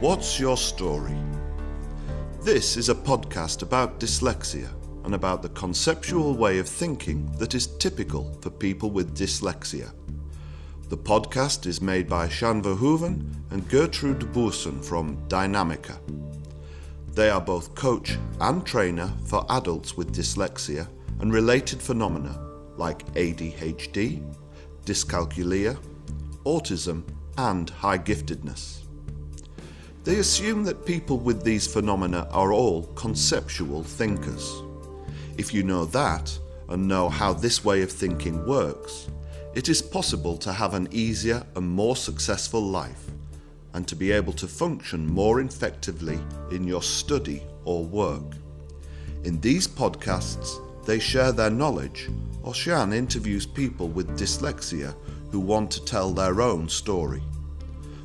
What's Your Story? This is a podcast about dyslexia and about the conceptual way of thinking that is typical for people with dyslexia. The podcast is made by Sjan Verhoeven and Gertrude Boersen from Dynamica. They are both coach and trainer for adults with dyslexia and related phenomena like ADHD, dyscalculia, autism, and high giftedness. They assume that people with these phenomena are all conceptual thinkers. If you know that and know how this way of thinking works, it is possible to have an easier and more successful life and to be able to function more effectively in your study or work. In these podcasts, they share their knowledge, or Sjan interviews people with dyslexia who want to tell their own story.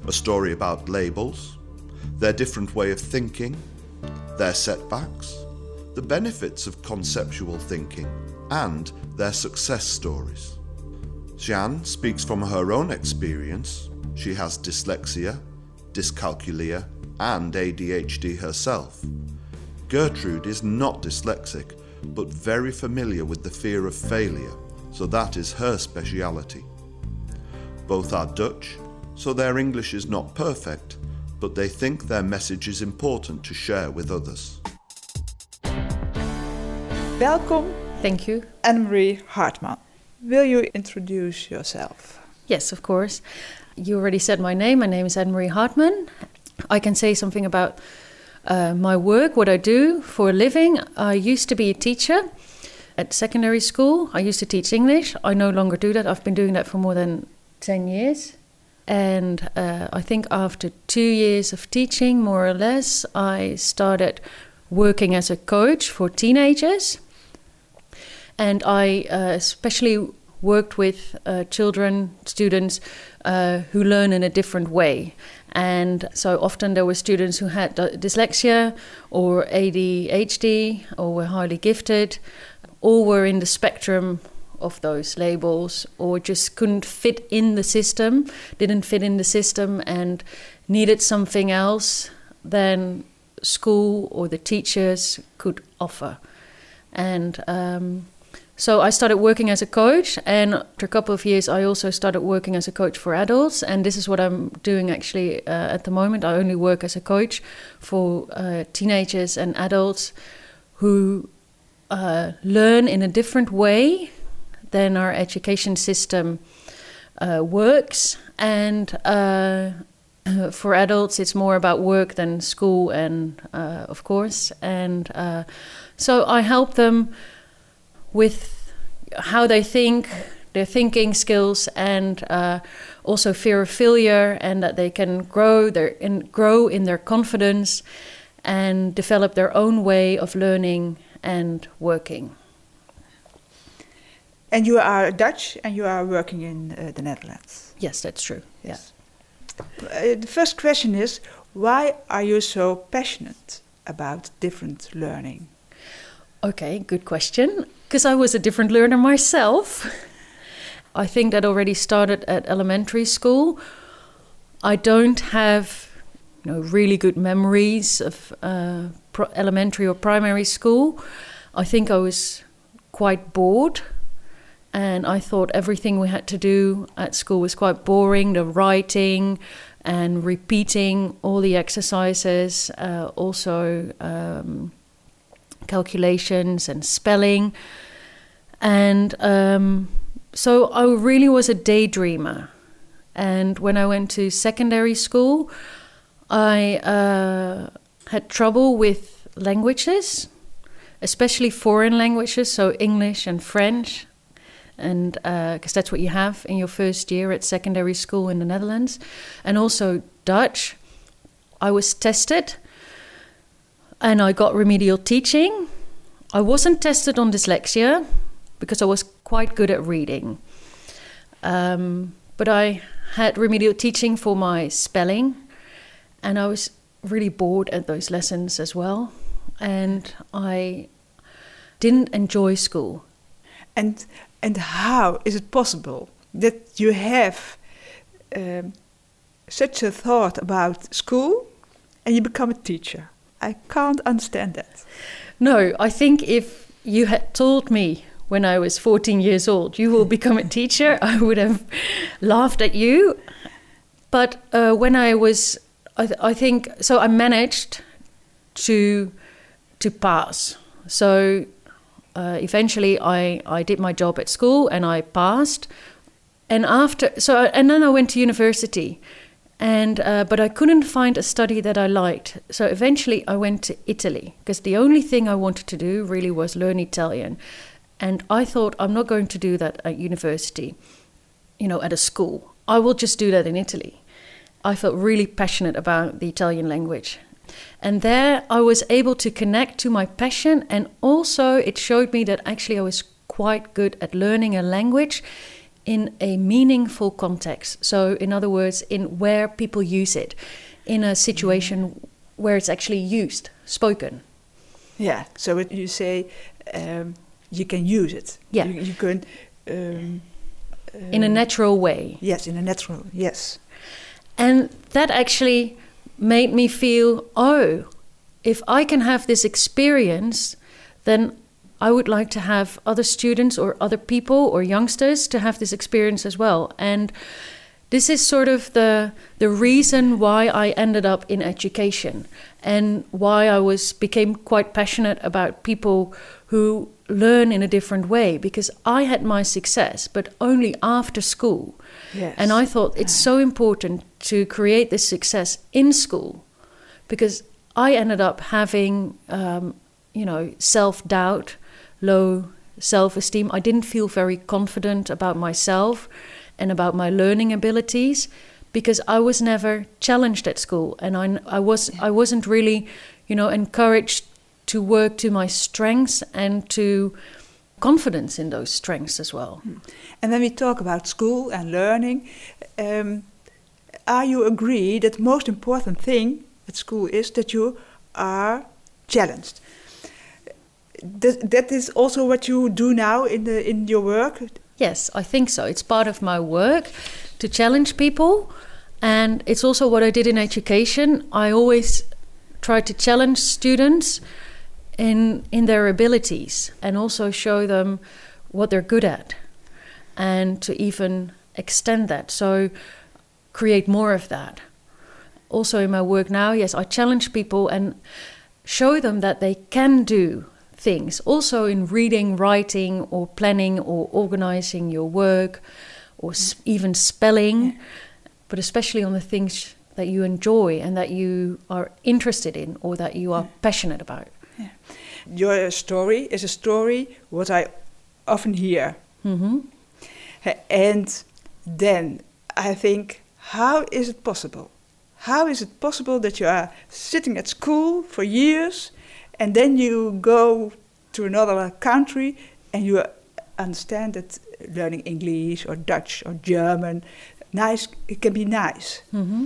A story about labels, their different way of thinking, their setbacks, the benefits of conceptual thinking, and their success stories. Sjan speaks from her own experience. She has dyslexia, dyscalculia, and ADHD herself. Gertrude is not dyslexic, but very familiar with the fear of failure, so that is her speciality. Both are Dutch, so their English is not perfect, but they think their message is important to share with others. Welcome, Thank you. Anne-Marie Hartman. Will you introduce yourself? Yes, of course. You already said my name. My name is Anne-Marie Hartman. I can say something about uh, my work, what I do for a living. I used to be a teacher at secondary school. I used to teach English. I no longer do that. I've been doing that for more than 10 years. And uh, I think after two years of teaching, more or less, I started working as a coach for teenagers. And I uh, especially worked with uh, children, students uh, who learn in a different way. And so often there were students who had dy- dyslexia or ADHD or were highly gifted, or were in the spectrum of those labels, or just couldn't fit in the system, didn't fit in the system, and needed something else than school or the teachers could offer. And um, so I started working as a coach, and after a couple of years, I also started working as a coach for adults. And this is what I'm doing actually uh, at the moment. I only work as a coach for uh, teenagers and adults who uh, learn in a different way than our education system uh, works. And uh, for adults, it's more about work than school, and uh, of course. And uh, so I help them with how they think, their thinking skills, and uh, also fear of failure, and that they can grow their in, grow in their confidence and develop their own way of learning and working. And you are Dutch and you are working in uh, the Netherlands. Yes, that's true. Yeah. Uh, the first question is why are you so passionate about different learning? Okay, good question. Because I was a different learner myself. I think that already started at elementary school. I don't have you know, really good memories of uh, pro- elementary or primary school. I think I was quite bored, and I thought everything we had to do at school was quite boring the writing and repeating all the exercises, uh, also. Um, calculations and spelling. And um, so I really was a daydreamer. And when I went to secondary school, I uh, had trouble with languages, especially foreign languages, so English and French. And because uh, that's what you have in your first year at secondary school in the Netherlands, and also Dutch. I was tested and I got remedial teaching. I wasn't tested on dyslexia because I was quite good at reading. Um, but I had remedial teaching for my spelling, and I was really bored at those lessons as well. And I didn't enjoy school. And and how is it possible that you have um, such a thought about school and you become a teacher. I can't understand that. No, I think if you had told me when I was 14 years old, you will become a teacher, I would have laughed at you. But uh, when I was, I, th- I think, so I managed to to pass. So uh, eventually, I I did my job at school and I passed. And after, so and then I went to university, and uh, but I couldn't find a study that I liked. So eventually, I went to Italy because the only thing I wanted to do really was learn Italian. And I thought I'm not going to do that at university, you know, at a school. I will just do that in Italy. I felt really passionate about the Italian language. And there I was able to connect to my passion, and also it showed me that actually I was quite good at learning a language in a meaningful context. So, in other words, in where people use it, in a situation where it's actually used, spoken. Yeah. So it, you say um, you can use it. Yeah. You, you can. Um, in a um, natural way. Yes, in a natural. Yes. And that actually made me feel, oh, if I can have this experience, then I would like to have other students or other people or youngsters to have this experience as well. And this is sort of the the reason why I ended up in education and why I was became quite passionate about people who learn in a different way because I had my success but only after school. Yes. And I thought it's so important to create this success in school because I ended up having, um, you know, self doubt, low self esteem. I didn't feel very confident about myself and about my learning abilities because I was never challenged at school and I, I, was, I wasn't really, you know, encouraged to work to my strengths and to confidence in those strengths as well. And when we talk about school and learning, um, are you agree that the most important thing at school is that you are challenged? That, that is also what you do now in the in your work. Yes, I think so. It's part of my work to challenge people, and it's also what I did in education. I always try to challenge students in in their abilities and also show them what they're good at and to even extend that. So create more of that. Also in my work now yes i challenge people and show them that they can do things. Also in reading writing or planning or organizing your work or s- even spelling but especially on the things that you enjoy and that you are interested in or that you are passionate about Your story is a story what I often hear, hmm and then I think, how is it possible? How is it possible that you are sitting at school for years, and then you go to another country and you understand that learning English or Dutch or German, nice, it can be nice. hmm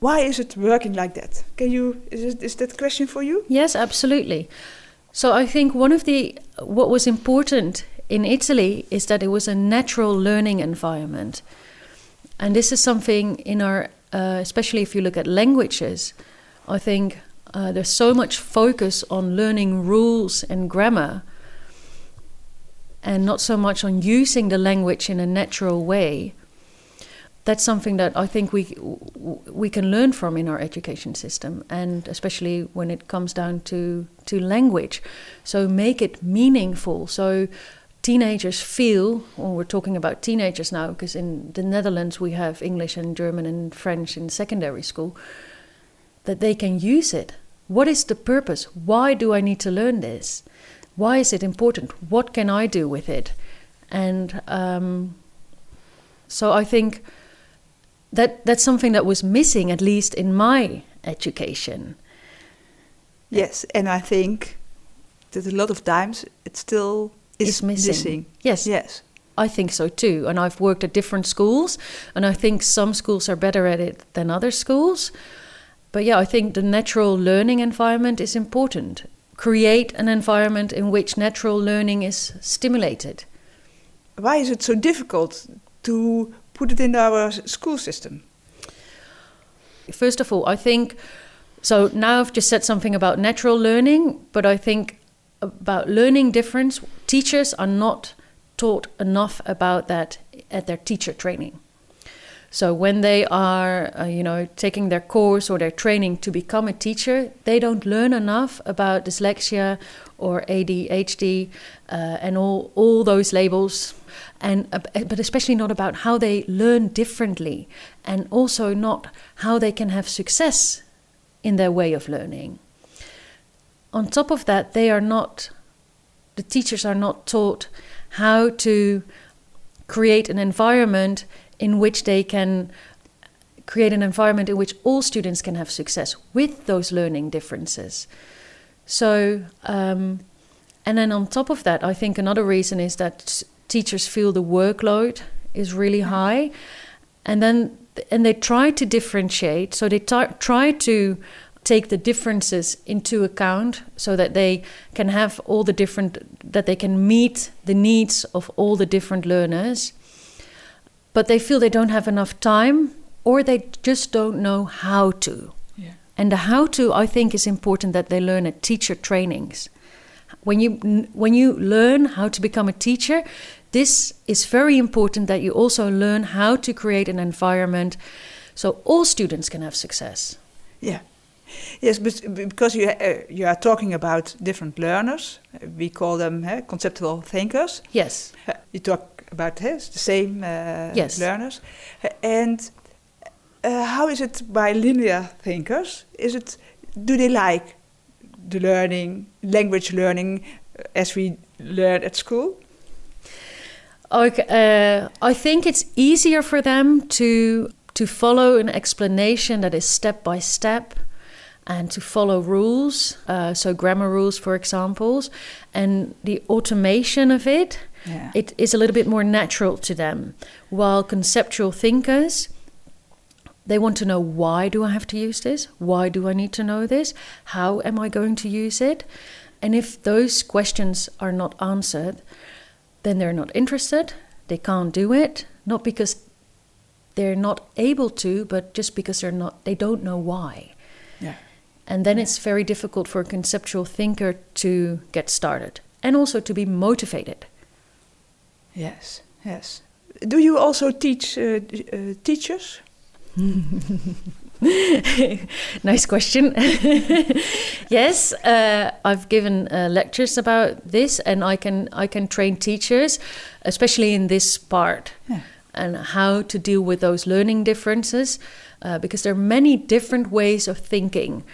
Why is it working like that? Can you is, it, is that question for you? Yes, absolutely. So I think one of the what was important in Italy is that it was a natural learning environment, and this is something in our, uh, especially if you look at languages, I think uh, there's so much focus on learning rules and grammar, and not so much on using the language in a natural way. That's something that I think we we can learn from in our education system, and especially when it comes down to to language. So make it meaningful. So teenagers feel, or we're talking about teenagers now, because in the Netherlands we have English and German and French in secondary school, that they can use it. What is the purpose? Why do I need to learn this? Why is it important? What can I do with it? And um, so I think that that's something that was missing, at least in my education. Yes, and I think that a lot of times it still is Is missing. Yes. Yes. I think so too. And I've worked at different schools, and I think some schools are better at it than other schools. But yeah, I think the natural learning environment is important. Create an environment in which natural learning is stimulated. Why is it so difficult to put it in our school system? First of all, I think So now I've just said something about natural learning, but I think about learning difference, teachers are not taught enough about that at their teacher training. So when they are, uh, you know, taking their course or their training to become a teacher, they don't learn enough about dyslexia or ADHD uh, and all all those labels, and uh, but especially not about how they learn differently, and also not how they can have success in their way of learning. On top of that, they are not. The teachers are not taught how to create an environment in which they can create an environment in which all students can have success with those learning differences. So, um, and then on top of that, I think another reason is that teachers feel the workload is really mm-hmm. high, and then and they try to differentiate. So they try to take the differences into account so that they can have all the different that they can meet the needs of all the different learners but they feel they don't have enough time or they just don't know how to. Yeah. And the how to, I think, is important that they learn at teacher trainings. When you when you learn how to become a teacher, this is very important that you also learn how to create an environment so all students can have success. Yeah. Yes, but because you uh, you are talking about different learners, we call them uh, conceptual thinkers. Yes. Uh, you talk about this, the same uh, yes. learners. And uh, how is it by linear thinkers? Is it do they like the learning, language learning, uh, as we learn at school? Okay, uh, I think it's easier for them to to follow an explanation that is step by step and to follow rules, uh, so grammar rules, for examples, and the automation of it yeah. it is a little bit more natural to them. While conceptual thinkers, they want to know why do I have to use this? Why do I need to know this? How am I going to use it? And if those questions are not answered, then they're not interested, they can't do it, not because they're not able to, but just because they're not they don't know why. Yeah. And then it's very difficult for a conceptual thinker to get started and also to be motivated. Yes, yes. Do you also teach uh, uh, teachers? nice question. yes, uh, I've given uh, lectures about this, and I can I can train teachers, especially in this part, yeah. and how to deal with those learning differences, uh, because there are many different ways of thinking.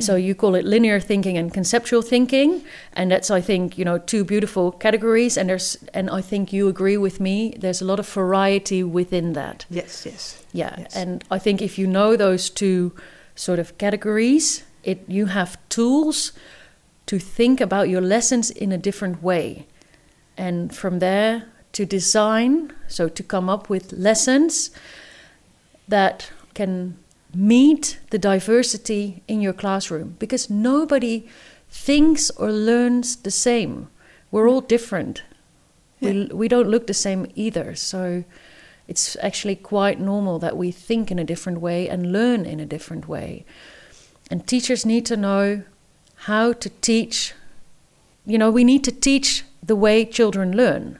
So mm-hmm. you call it linear thinking and conceptual thinking, and that's I think you know two beautiful categories. And there's and I think you agree with me. There's a lot of variety within that. Yes, yes. Yeah, yes. and I think if you know those two sort of categories, it you have tools to think about your lessons in a different way, and from there to design. So to come up with lessons that can meet the diversity in your classroom because nobody thinks or learns the same. We're all different. Yeah. We, we don't look the same either. So it's actually quite normal that we think in a different way and learn in a different way. And teachers need to know how to teach. You know, we need to teach the way children learn.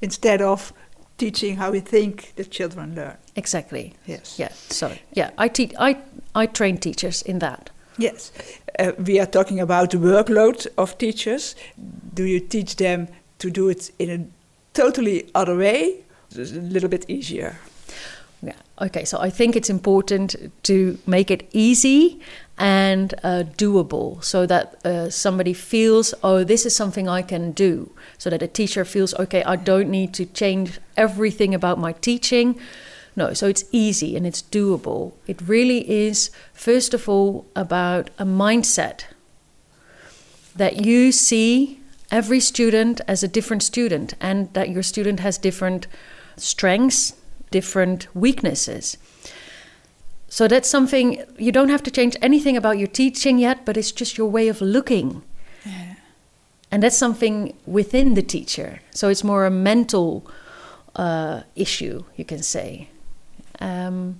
Instead of teaching how we think the children learn. Exactly. Yes. Yeah. So yeah, I teach. I I train teachers in that. Yes. Uh, we are talking about the workload of teachers. Do you teach them to do it in a totally other way? A little bit easier. Yeah. Okay. So I think it's important to make it easy and uh, doable, so that uh, somebody feels, oh, this is something I can do. So that a teacher feels, okay, I don't need to change everything about my teaching. No, so it's easy and it's doable. It really is, first of all, about a mindset that you see every student as a different student and that your student has different strengths, different weaknesses. So that's something you don't have to change anything about your teaching yet, but it's just your way of looking. Yeah. And that's something within the teacher. So it's more a mental uh, issue, you can say. Um,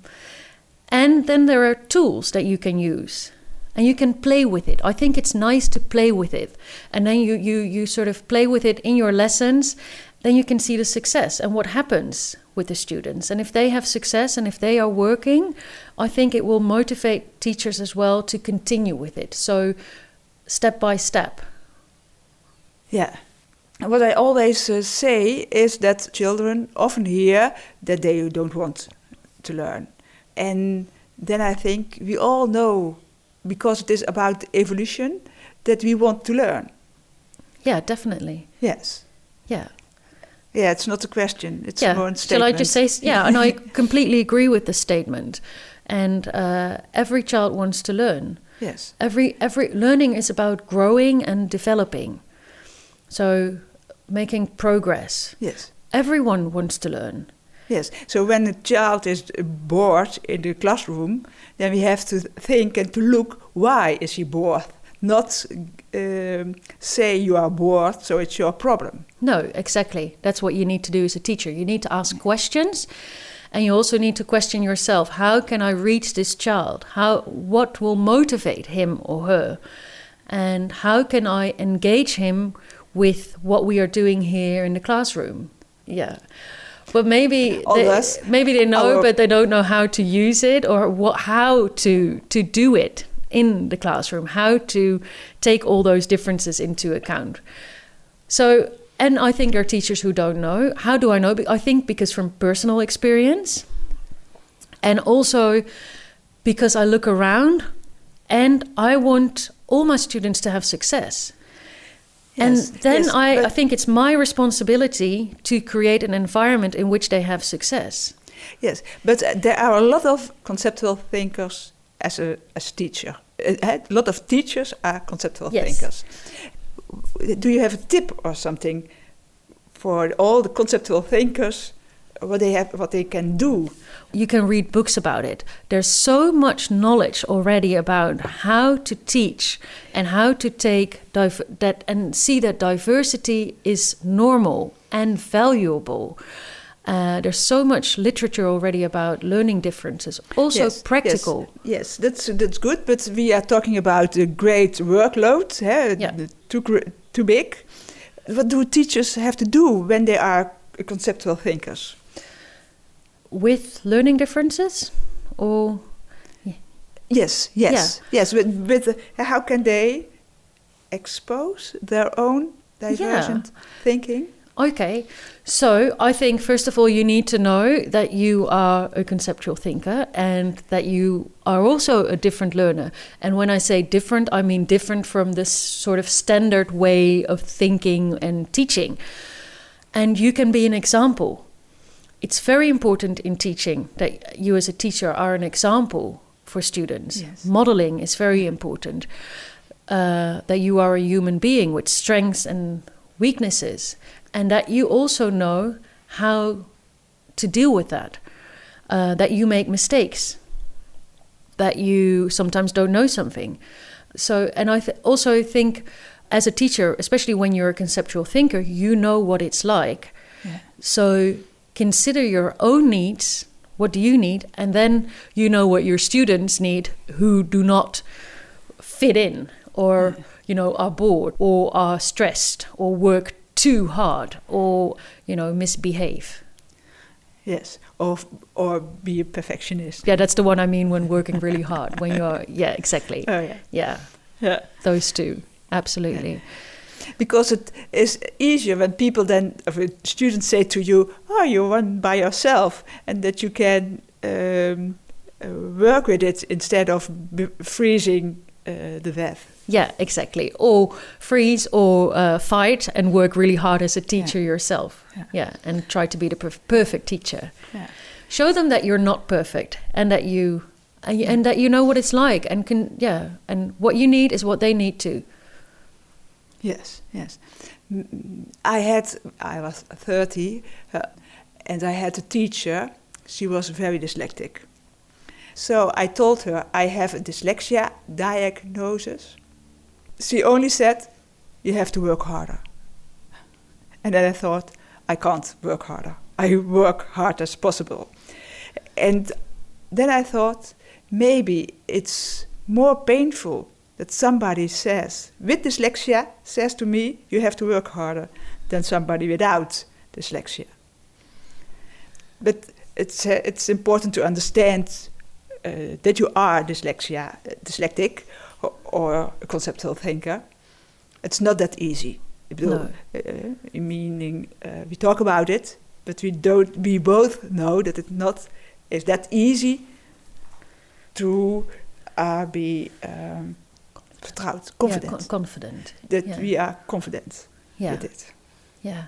And then there are tools that you can use and you can play with it. I think it's nice to play with it. And then you, you, you sort of play with it in your lessons, then you can see the success and what happens with the students. And if they have success and if they are working, I think it will motivate teachers as well to continue with it. So, step by step. Yeah. What I always uh, say is that children often hear that they don't want to learn. And then I think we all know, because it is about evolution, that we want to learn. Yeah, definitely. Yes. Yeah. Yeah, it's not a question. It's yeah. more a statement. Shall I just say, yeah, and I completely agree with the statement. And uh, every child wants to learn. Yes. Every every learning is about growing and developing. So making progress. Yes. Everyone wants to learn. Yes. So when a child is bored in the classroom, then we have to think and to look why is he bored. Not um, say you are bored, so it's your problem. No, exactly. That's what you need to do as a teacher. You need to ask questions and you also need to question yourself, how can I reach this child? How what will motivate him or her? And how can I engage him with what we are doing here in the classroom? Yeah. But maybe they, maybe they know our- but they don't know how to use it or what how to to do it in the classroom, how to take all those differences into account. So, and I think there are teachers who don't know. How do I know? I think because from personal experience, and also because I look around and I want all my students to have success. Yes, and then yes, I, I think it's my responsibility to create an environment in which they have success. Yes, but uh, there are a lot of conceptual thinkers as a as teacher. Uh, A lot of teachers are conceptual Yes. thinkers. Do you have a tip or something for all the conceptual thinkers? What they have, what they can do? You can read books about it. There's so much knowledge already about how to teach and how to take that and see that diversity is normal and valuable. Uh, there's so much literature already about learning differences, also Yes, practical. Yes, yes, that's that's good. But we are talking about a great workload, eh, Yeah. too too big. What do teachers have to do when they are conceptual thinkers? With learning differences, or Yes, yes, yes. With, with uh, how can they expose their own divergent thinking? Okay, so I think first of all, you need to know that you are a conceptual thinker and that you are also a different learner. And when I say different, I mean different from this sort of standard way of thinking and teaching. And you can be an example. It's very important in teaching that you, as a teacher, are an example for students. Yes. Modeling is very important. Uh, that you are a human being with strengths and weaknesses, and that you also know how to deal with that. Uh, that you make mistakes, that you sometimes don't know something. So, and I th- also think as a teacher, especially when you're a conceptual thinker, you know what it's like. Yeah. So consider your own needs. What do you need? And then you know what your students need who do not fit in or, you know, are bored or are stressed or work too hard or, you know, misbehave. Yes, or or be a perfectionist. Yeah, that's the one I mean when working really hard. When you're, yeah, exactly. Oh yeah, Yeah, yeah. those two. Absolutely. Because it is easier when people then, if a students say to you, "Oh, you run by yourself," and that you can um, uh, work with it instead of b- freezing uh, the web. Yeah, exactly. Or freeze or uh, fight and work really hard as a teacher yourself. Yeah. Yeah. and try to be the perf- perfect teacher. Yeah. Show them that you're not perfect and that you and, you- and that you know what it's like and can yeah and what you need is what they need too. Yes, yes. Mm, I had, I was 30, uh, and I had a teacher. She was very dyslexic. So I told her I have a dyslexia diagnosis. She only said, You have to work harder. And then I thought, I can't work harder. I work hard as possible. And then I thought maybe it's more painful that somebody says with dyslexia says to me you have to work harder than somebody without dyslexia. But it's uh, it's important to understand uh, that you are dyslexia dyslexic or, or, a conceptual thinker. It's not that easy. No. Uh, meaning uh, we talk about it, but we don't. We both know that it's not is that easy to uh, be um, vertrouwd, confident. Yeah, confident. That yeah. we are confident yeah. with it. Yeah.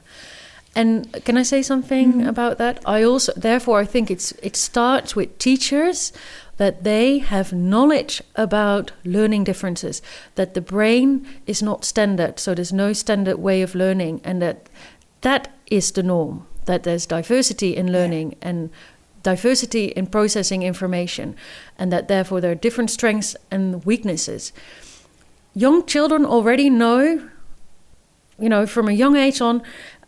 And can I say something Mhm. about that? I also, therefore, I think it's it starts with teachers that they have knowledge about learning differences, that the brain is not standard, so there's no standard way of learning, and that that is the norm. That there's diversity in learning and diversity in processing information, and that therefore there are different strengths and weaknesses. Young children already know, you know, from a young age on,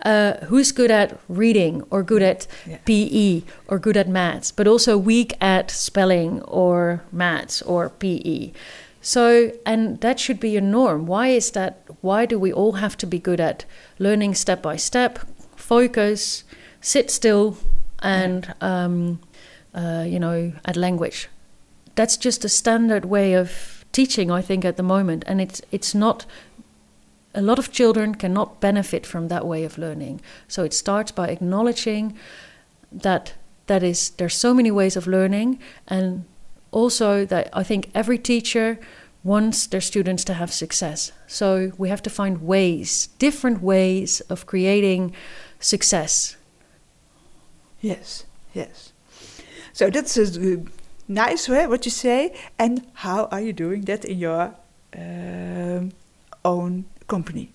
uh, who's good at reading or good at Yeah. PE or good at maths, but also weak at spelling or maths or PE. So, and that should be a norm. Why is that? Why do we all have to be good at learning step by step, focus, sit still, and, um, uh, you know, at language? That's just a standard way of teaching, I think, at the moment. And it's, it's not a lot of children cannot benefit from that way of learning. So it starts by acknowledging that that is there's so many ways of learning and also that I think every teacher wants their students to have success. So we have to find ways, different ways of creating success. Yes, yes. So that's uh, nice, right, what you say. And how are you doing that in your um, own company?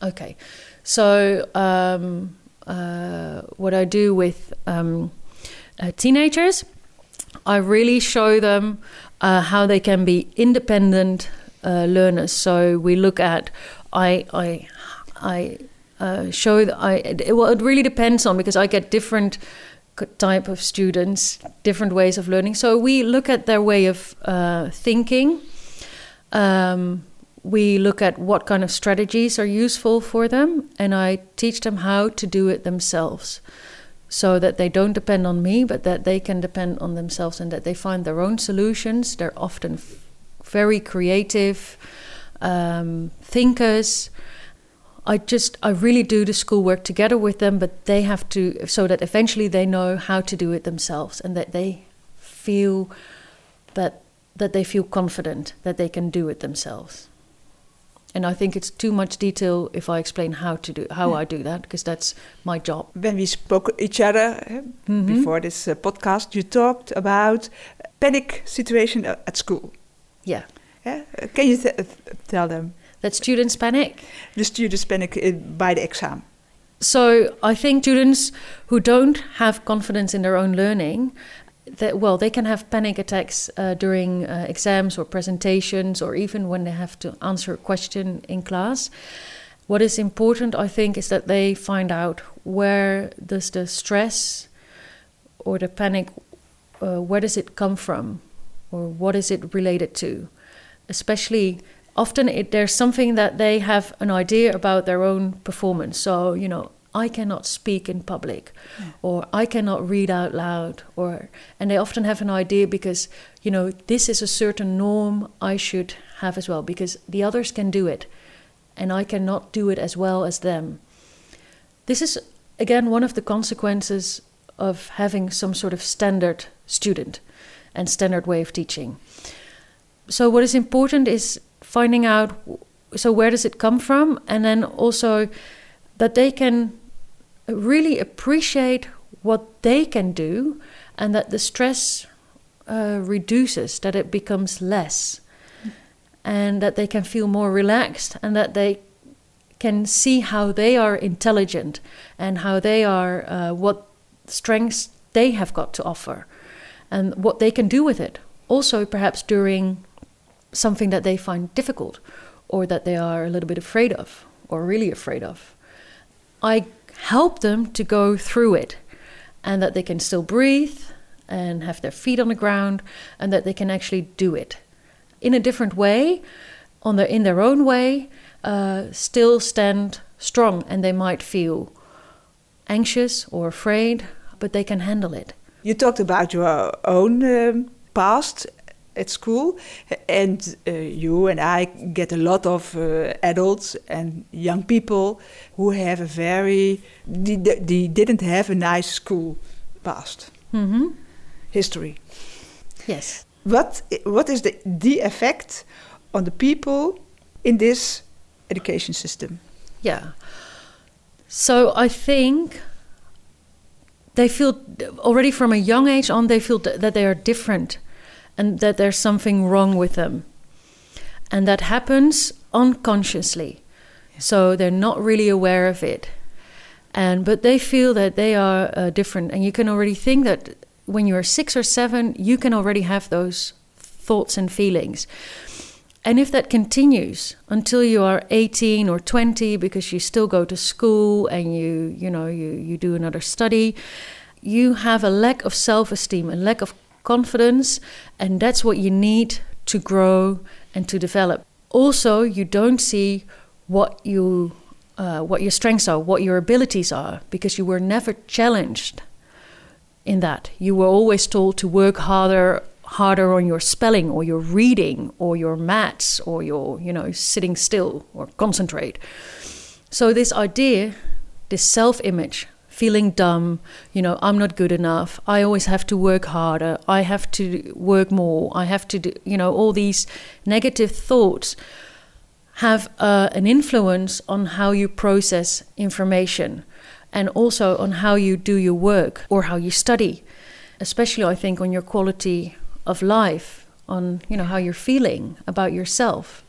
Okay, so um, uh, what I do with um, uh, teenagers, I really show them uh, how they can be independent uh, learners. So we look at, I, I, I uh, show I. It, well, it really depends on because I get different type of students, different ways of learning. So we look at their way of uh, thinking. Um, we look at what kind of strategies are useful for them, and I teach them how to do it themselves so that they don't depend on me, but that they can depend on themselves and that they find their own solutions. They're often very creative um, thinkers. I just, I really do the schoolwork together with them, but they have to, so that eventually they know how to do it themselves and that they feel that that they feel confident that they can do it themselves. And I think it's too much detail if I explain how to do how I do that because that's my job. When we spoke each other uh, Mhm. before this uh, podcast, you talked about panic situation at school. Yeah, Yeah? Uh, Can you th- tell them that students panic. the students panic uh, by the exam? So I think students who don't have confidence in their own learning, that well, they can have panic attacks uh, during uh, exams or presentations, or even when they have to answer a question in class. What is important, I think, is that they find out where does the stress or the panic, uh, where does it come from, or what is it related to, especially often it, there's something that they have an idea about their own performance. So, you know, I cannot speak in public hmm. or I cannot read out loud or and they often have an idea because, you know, this is a certain norm I should have as well because the others can do it and I cannot do it as well as them. This is again one of the consequences of having some sort of standard student and standard way of teaching. So what is important is finding out so where does it come from? And then also that they can really appreciate what they can do and that the stress uh, reduces that it becomes less. And that they can feel more relaxed and that they can see how they are intelligent and how they are uh, what strengths they have got to offer and what they can do with it. Also perhaps during something that they find difficult or that they are a little bit afraid of or really afraid of. I help them to go through it and that they can still breathe and have their feet on the ground and that they can actually do it in a different way, on their, in their own way, uh, still stand strong and they might feel anxious or afraid, but they can handle it. You talked about your own um, past at school, and uh, you and I get a lot of uh, adults and young people who have a very, they, they didn't have a nice school past Mm-hmm. history. Yes. What what is the the effect on the people in this education system? Yeah. So I think they feel already from a young age on they feel that they are different and that there's something wrong with them. And that happens unconsciously. So they're not really aware of it. And but they feel that they are uh, different and you can already think that when you're 6 or 7 you can already have those thoughts and feelings. And if that continues until you are 18 or 20 because you still go to school and you you know you you do another study, you have a lack of self-esteem, a lack of confidence, and that's what you need to grow and to develop. Also, you don't see what you uh, what your strengths are, what your abilities are, because you were never challenged in that. You were always told to work harder harder on your spelling or your reading or your maths or your you know sitting still or concentrate so this idea this self-image feeling dumb you know i'm not good enough i always have to work harder i have to work more i have to do you know all these negative thoughts have uh, an influence on how you process information and also on how you do your work or how you study especially i think on your quality of life on you know how you're feeling about yourself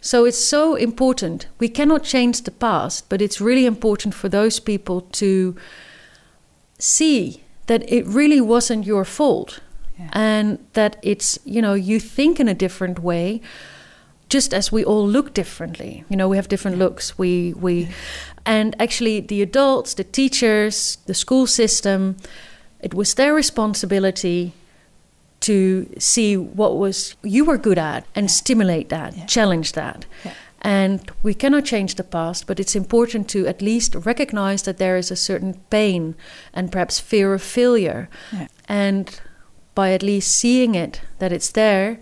so it's so important. We cannot change the past but it's really important for those people to see that it really wasn't your fault Yeah. and that it's you know you think in a different way just as we all look differently. You know we have different looks. We we and actually the adults the teachers the school system it was their responsibility to see what was you were good at and stimulate that Yeah. challenge that Yeah. and we cannot change the past but it's important to at least recognize that there is a certain pain and perhaps fear of failure Yeah. and by at least seeing it that it's there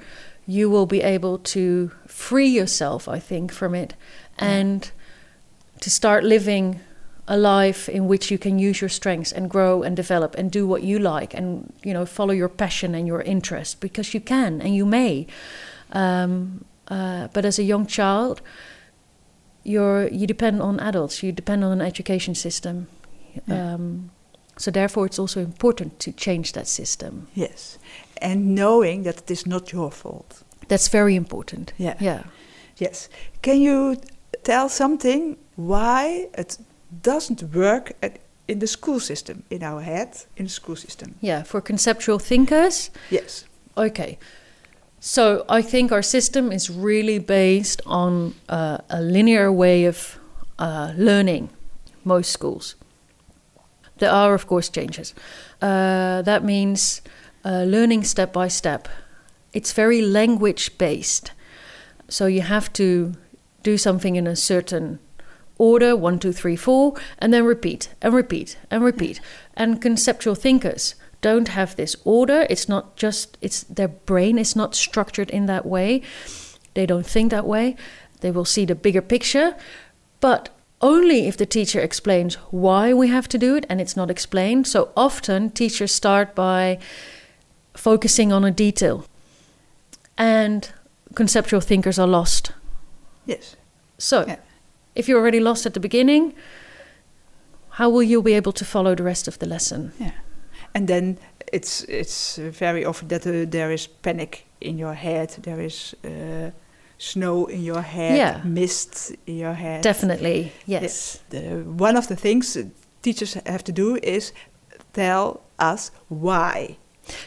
you will be able to free yourself i think from it and to start living a life in which you can use your strengths and grow and develop and do what you like and you know follow your passion and your interest because you can and you may um, uh, but as a young child you're you depend on adults you depend on an education system Yeah. um, so therefore it's also important to change that system Yes, and knowing that it is not your fault. that's very important Yeah. yeah Yes. Can you tell something why it doesn't work at, in the school system, in our head, in the school system? yeah for conceptual thinkers Yes. Okay. So I think our system is really based on uh, a linear way of uh, learning, most schools. There are, of course, changes. Uh, that means uh, learning step by step. It's very language based. So you have to do something in a certain order one, two, three, four, and then repeat and repeat and repeat. And conceptual thinkers don't have this order. It's not just, it's their brain is not structured in that way. They don't think that way. They will see the bigger picture, but only if the teacher explains why we have to do it and it's not explained. So often teachers start by focusing on a detail, and conceptual thinkers are lost. Yes. So, Yeah. If you're already lost at the beginning, how will you be able to follow the rest of the lesson? Yeah. And then it's it's very often that uh, there is panic in your head. There is uh, snow in your head. Yeah. Mist in your head. Definitely, yes. The, one of the things teachers have to do is tell us why.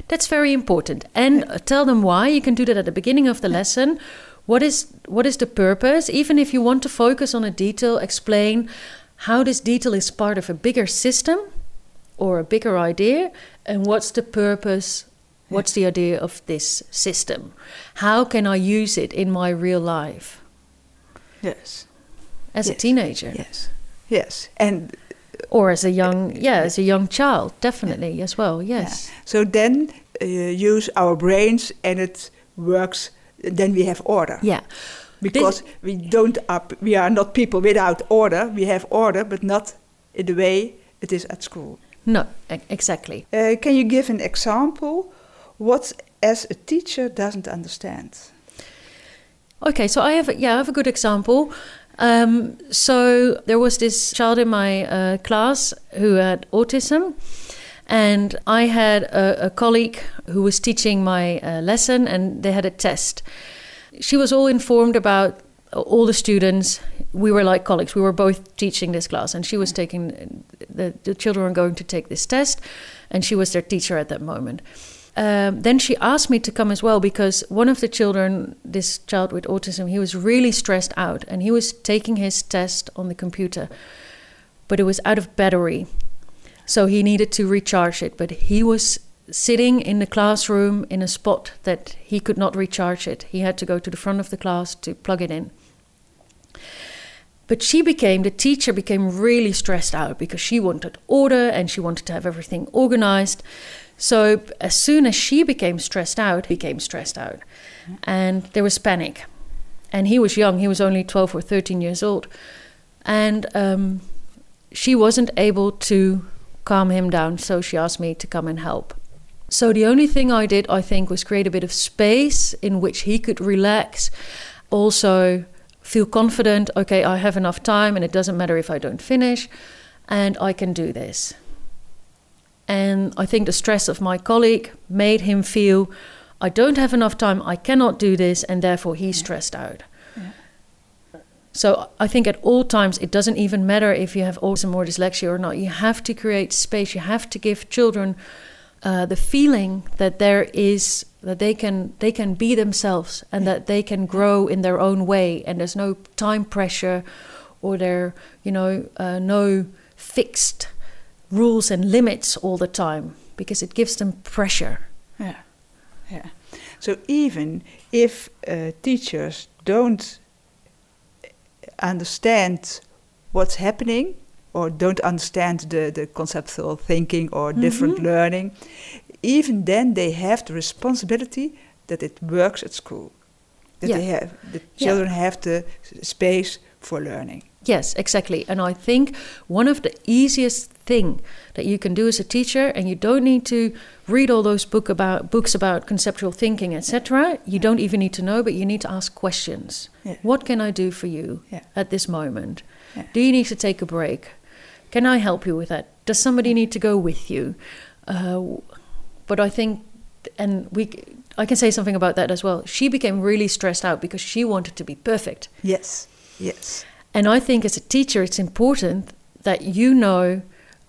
That's very important. And uh, tell them why. You can do that at the beginning of the lesson. What is what is the purpose? Even if you want to focus on a detail, explain how this detail is part of a bigger system or a bigger idea and what's the purpose what's the idea of this system how can i use it in my real life Yes. as a teenager Yes. Yes. And or as a young yeah as a young child definitely as well yes so then uh, use our brains and it works. Then we have order. yeah Because we don't up, we are not people without order. We have order, but not in the way it is at school. no exactly Uh, can you give an example what as a teacher doesn't understand? Okay, so I have yeah, I have a good example. Um, so there was this child in my uh, class who had autism, and I had a, a colleague who was teaching my uh, lesson, and they had a test. She was all informed about all the students. We were like colleagues. We were both teaching this class, and she was taking the, the children were going to take this test, and she was their teacher at that moment. Um, then she asked me to come as well because one of the children, this child with autism, he was really stressed out and he was taking his test on the computer, but it was out of battery. So he needed to recharge it, but he was sitting in the classroom in a spot that he could not recharge it. He had to go to the front of the class to plug it in. But she became, the teacher became really stressed out because she wanted order and she wanted to have everything organized. So as soon as she became stressed out, he became stressed out. And there was panic. And he was young, he was only 12 or 13 years old. And um, she wasn't able to calm him down, so she asked me to come and help. So the only thing I did, I think, was create a bit of space in which he could relax, also feel confident. Okay, I have enough time, and it doesn't matter if I don't finish, and I can do this. And I think the stress of my colleague made him feel, I don't have enough time, I cannot do this, and therefore he's mm-hmm. stressed out. So I think at all times it doesn't even matter if you have autism or dyslexia or not. You have to create space. You have to give children uh, the feeling that there is that they can they can be themselves and that they can grow in their own way and there's no time pressure or there you know uh, no fixed rules and limits all the time because it gives them pressure. Yeah, yeah. So even if uh, teachers don't understand what's happening or don't understand the, the conceptual thinking or different Mhm. learning, even then they have the responsibility that it works at school. That they have the Yeah. children have the s- space for learning. Yes, exactly. And I think one of the easiest thing that you can do as a teacher, and you don't need to read all those book about books about conceptual thinking, etc. You don't even need to know, but you need to ask questions. Yeah. What can I do for you Yeah. at this moment? Yeah. Do you need to take a break? Can I help you with that? Does somebody need to go with you? Uh, but I think, and we, I can say something about that as well. She became really stressed out because she wanted to be perfect. Yes, yes, And I think as a teacher, it's important that you know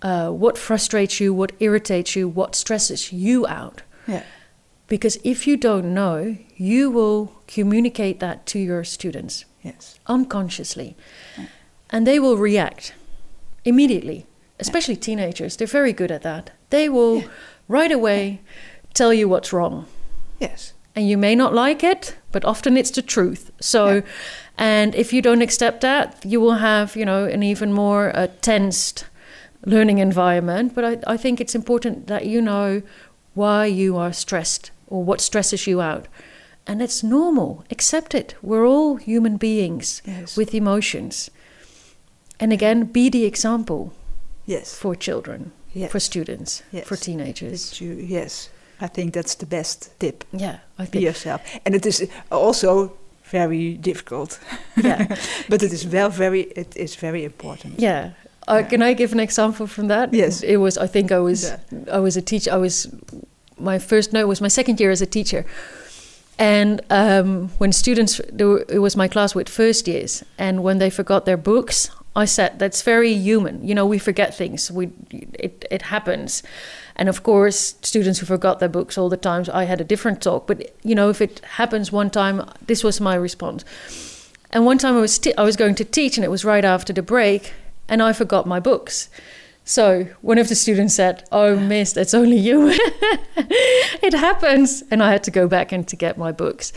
uh, what frustrates you, what irritates you, what stresses you out. yeah, Because if you don't know, you will communicate that to your students yes, unconsciously. And they will react immediately, especially teenagers. They're very good at that. They will Yeah. right away tell you what's wrong yes, and you may not like it but often it's the truth so Yeah. And if you don't accept that you will have you know an even more uh, tensed learning environment but I, I think it's important that you know why you are stressed or what stresses you out and it's normal accept it we're all human beings Yes. with emotions and again be the example yes, for children Yes. for students Yes. for teenagers you, yes. I think that's the best tip. yeah i Be yourself, and it is also very difficult. yeah but it is well very it is very important. Yeah. Uh, Yeah. Can I give an example from that? Yes. It was. I think I was. Yeah. I was a teacher. I was. My first no it was my second year as a teacher, and um, when students, were, it was my class with first years, and when they forgot their books, I said that's very human. You know, we forget things. We it it happens, and of course, students who forgot their books all the time. I had a different talk, but you know, if it happens one time, this was my response. And one time I was t- I was going to teach, and it was right after the break, and I forgot my books. So one of the students said, "Oh, Miss, that's only you." it happens, and I had to go back and to get my books.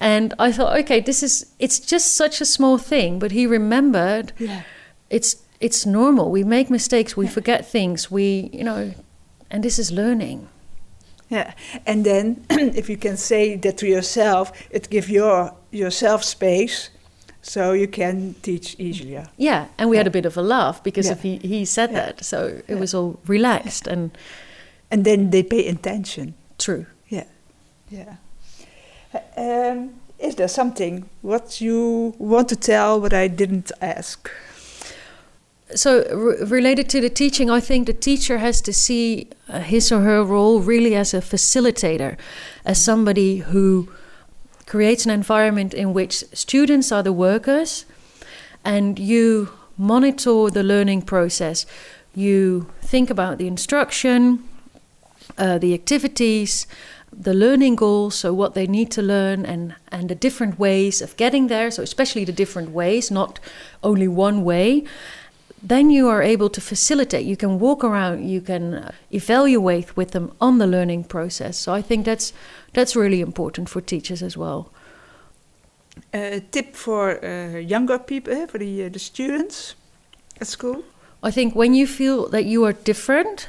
And I thought, okay, this is it's just such a small thing, but he remembered. Yeah. It's it's normal. We make mistakes. We forget things. We, you know, and this is learning. Yeah, and then if you can say that to yourself, it gives your yourself space, so you can teach easier. Yeah, and we had a bit of a laugh because Yeah. of he he said Yeah. that, so it Yeah. was all relaxed and And then they pay attention. true. Yeah, yeah. Um, is there something what you want to tell what I didn't ask? So, re- related to the teaching, I think the teacher has to see uh, his or her role really as a facilitator, as somebody who creates an environment in which students are the workers and you monitor the learning process. You think about the instruction, uh, the activities, the learning goals, so what they need to learn, and, and the different ways of getting there, so especially the different ways, not only one way. Then you are able to facilitate. You can walk around. You can uh, evaluate with them on the learning process. So I think that's that's really important for teachers as well. A tip for uh, younger people, eh, for the, uh, the students at school? I think when you feel that you are different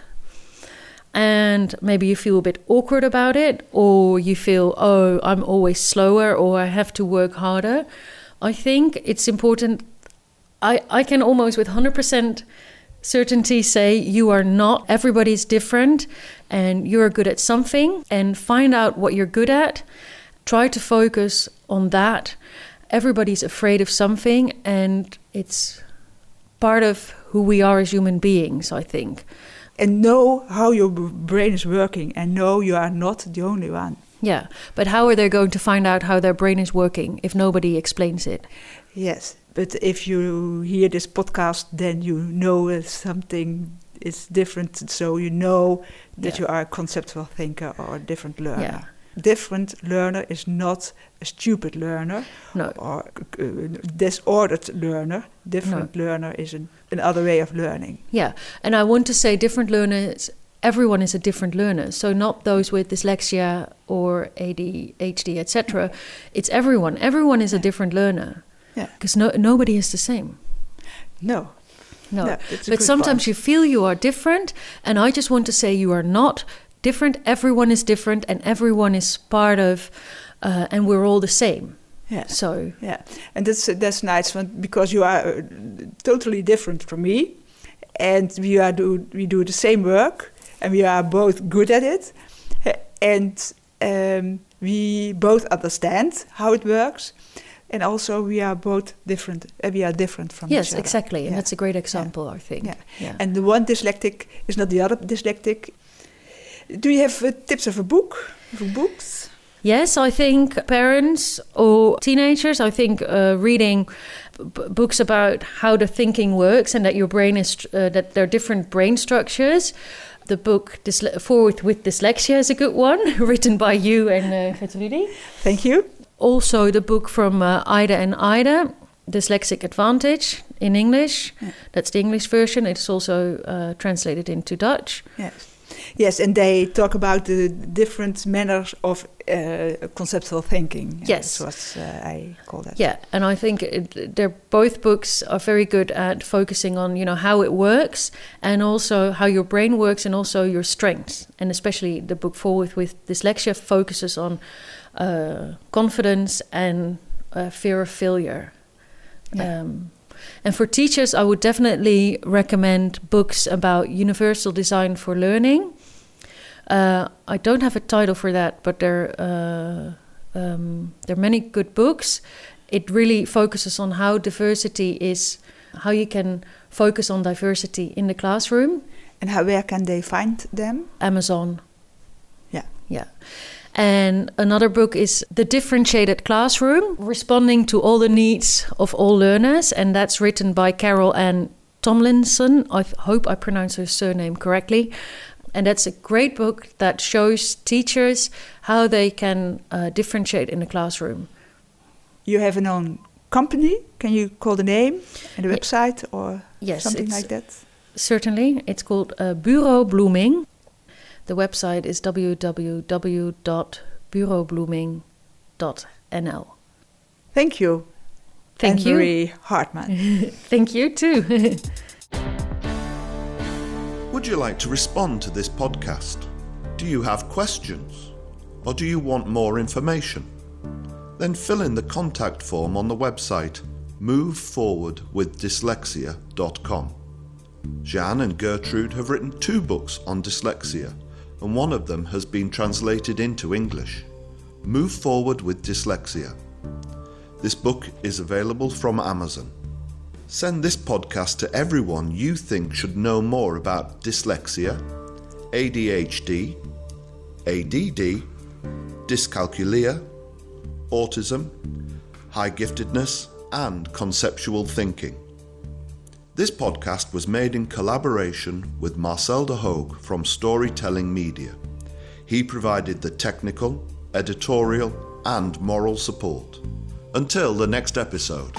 and maybe you feel a bit awkward about it, or you feel, oh, I'm always slower, or I have to work harder, I think it's important. I, I can almost with 100% certainty say you are not, everybody's different, and you're good at something, and find out what you're good at. Try to focus on that. Everybody's afraid of something, and it's part of who we are as human beings, I think. And know how your brain is working and know you are not the only one. Yeah, but how are they going to find out how their brain is working if nobody explains it? Yes, but if you hear this podcast, then you know something is different. So you know that Yeah. you are a conceptual thinker or a different learner. Yeah. Different learner is not a stupid learner No. or uh, disordered learner. Different learner is an, another way of learning. Yeah, and I want to say different learners, everyone is a different learner. So not those with dyslexia or ADHD, etc. It's everyone. Everyone is a different learner Yeah. because no, nobody is the same. No. No, No, but sometimes point. you feel you are different, and I just want to say you are not different. Everyone is different, and everyone is part of, uh, and we're all the same. Yeah. So Yeah, and that's that's nice one because you are uh, totally different from me, and we are do we do the same work, and we are both good at it, and um, we both understand how it works, and also we are both different. Uh, we are different from yes, each other. exactly, and Yeah. that's a great example, I think. Yeah. yeah. And the one dyslexic is not the other dyslexic. Do you have uh, tips of a book, for books? Yes, I think parents or teenagers, I think uh, reading books about how the thinking works and that your brain is, uh, that there are different brain structures. The book Dysle- Forward with Dyslexia is a good one, written by you and uh, Gertrude. Thank you. Also, the book from uh, Eide and Eide, Dyslexic Advantage in English. Yeah. That's the English version. It's also uh, translated into Dutch. Yes. Yes, and they talk about the different manners of uh, conceptual thinking. Yes. That's what uh, I call that. Yeah, and I think it, they're both books are very good at focusing on you know how it works and also how your brain works and also your strengths. And especially the book Forward with Dyslexia focuses on uh, confidence and uh, fear of failure. Yeah. Um, and for teachers, I would definitely recommend books about universal design for learning. Uh, I don't have a title for that, but there uh, um, there are many good books. It really focuses on how diversity is, how you can focus on diversity in the classroom. And how, where can they find them? Amazon. Yeah. Yeah. And another book is The Differentiated Classroom, responding to all the needs of all learners. And that's written by Carol Ann Tomlinson. I hope I pronounce her surname correctly. And that's a great book that shows teachers how they can uh, differentiate in the classroom. You have an own company. Can you call the name and the website or Yes, something like that? Certainly. It's called uh, Bureau Blooming. The website is www.bureaublooming.nl. Thank you. Thank you. Anne-Marie Hartman. Thank you too. Would you like to respond to this podcast? Do you have questions? Or do you want more information? Then fill in the contact form on the website moveforwardwithdyslexia.com. Jeanne and Gertrude have written two books on dyslexia, and one of them has been translated into English. Move Forward with Dyslexia. This book is available from Amazon. Send this podcast to everyone you think should know more about dyslexia, ADHD, ADD, dyscalculia, autism, high giftedness, and conceptual thinking. This podcast was made in collaboration with Marcel de Hoog from Storytelling Media. He provided the technical, editorial, and moral support. Until the next episode.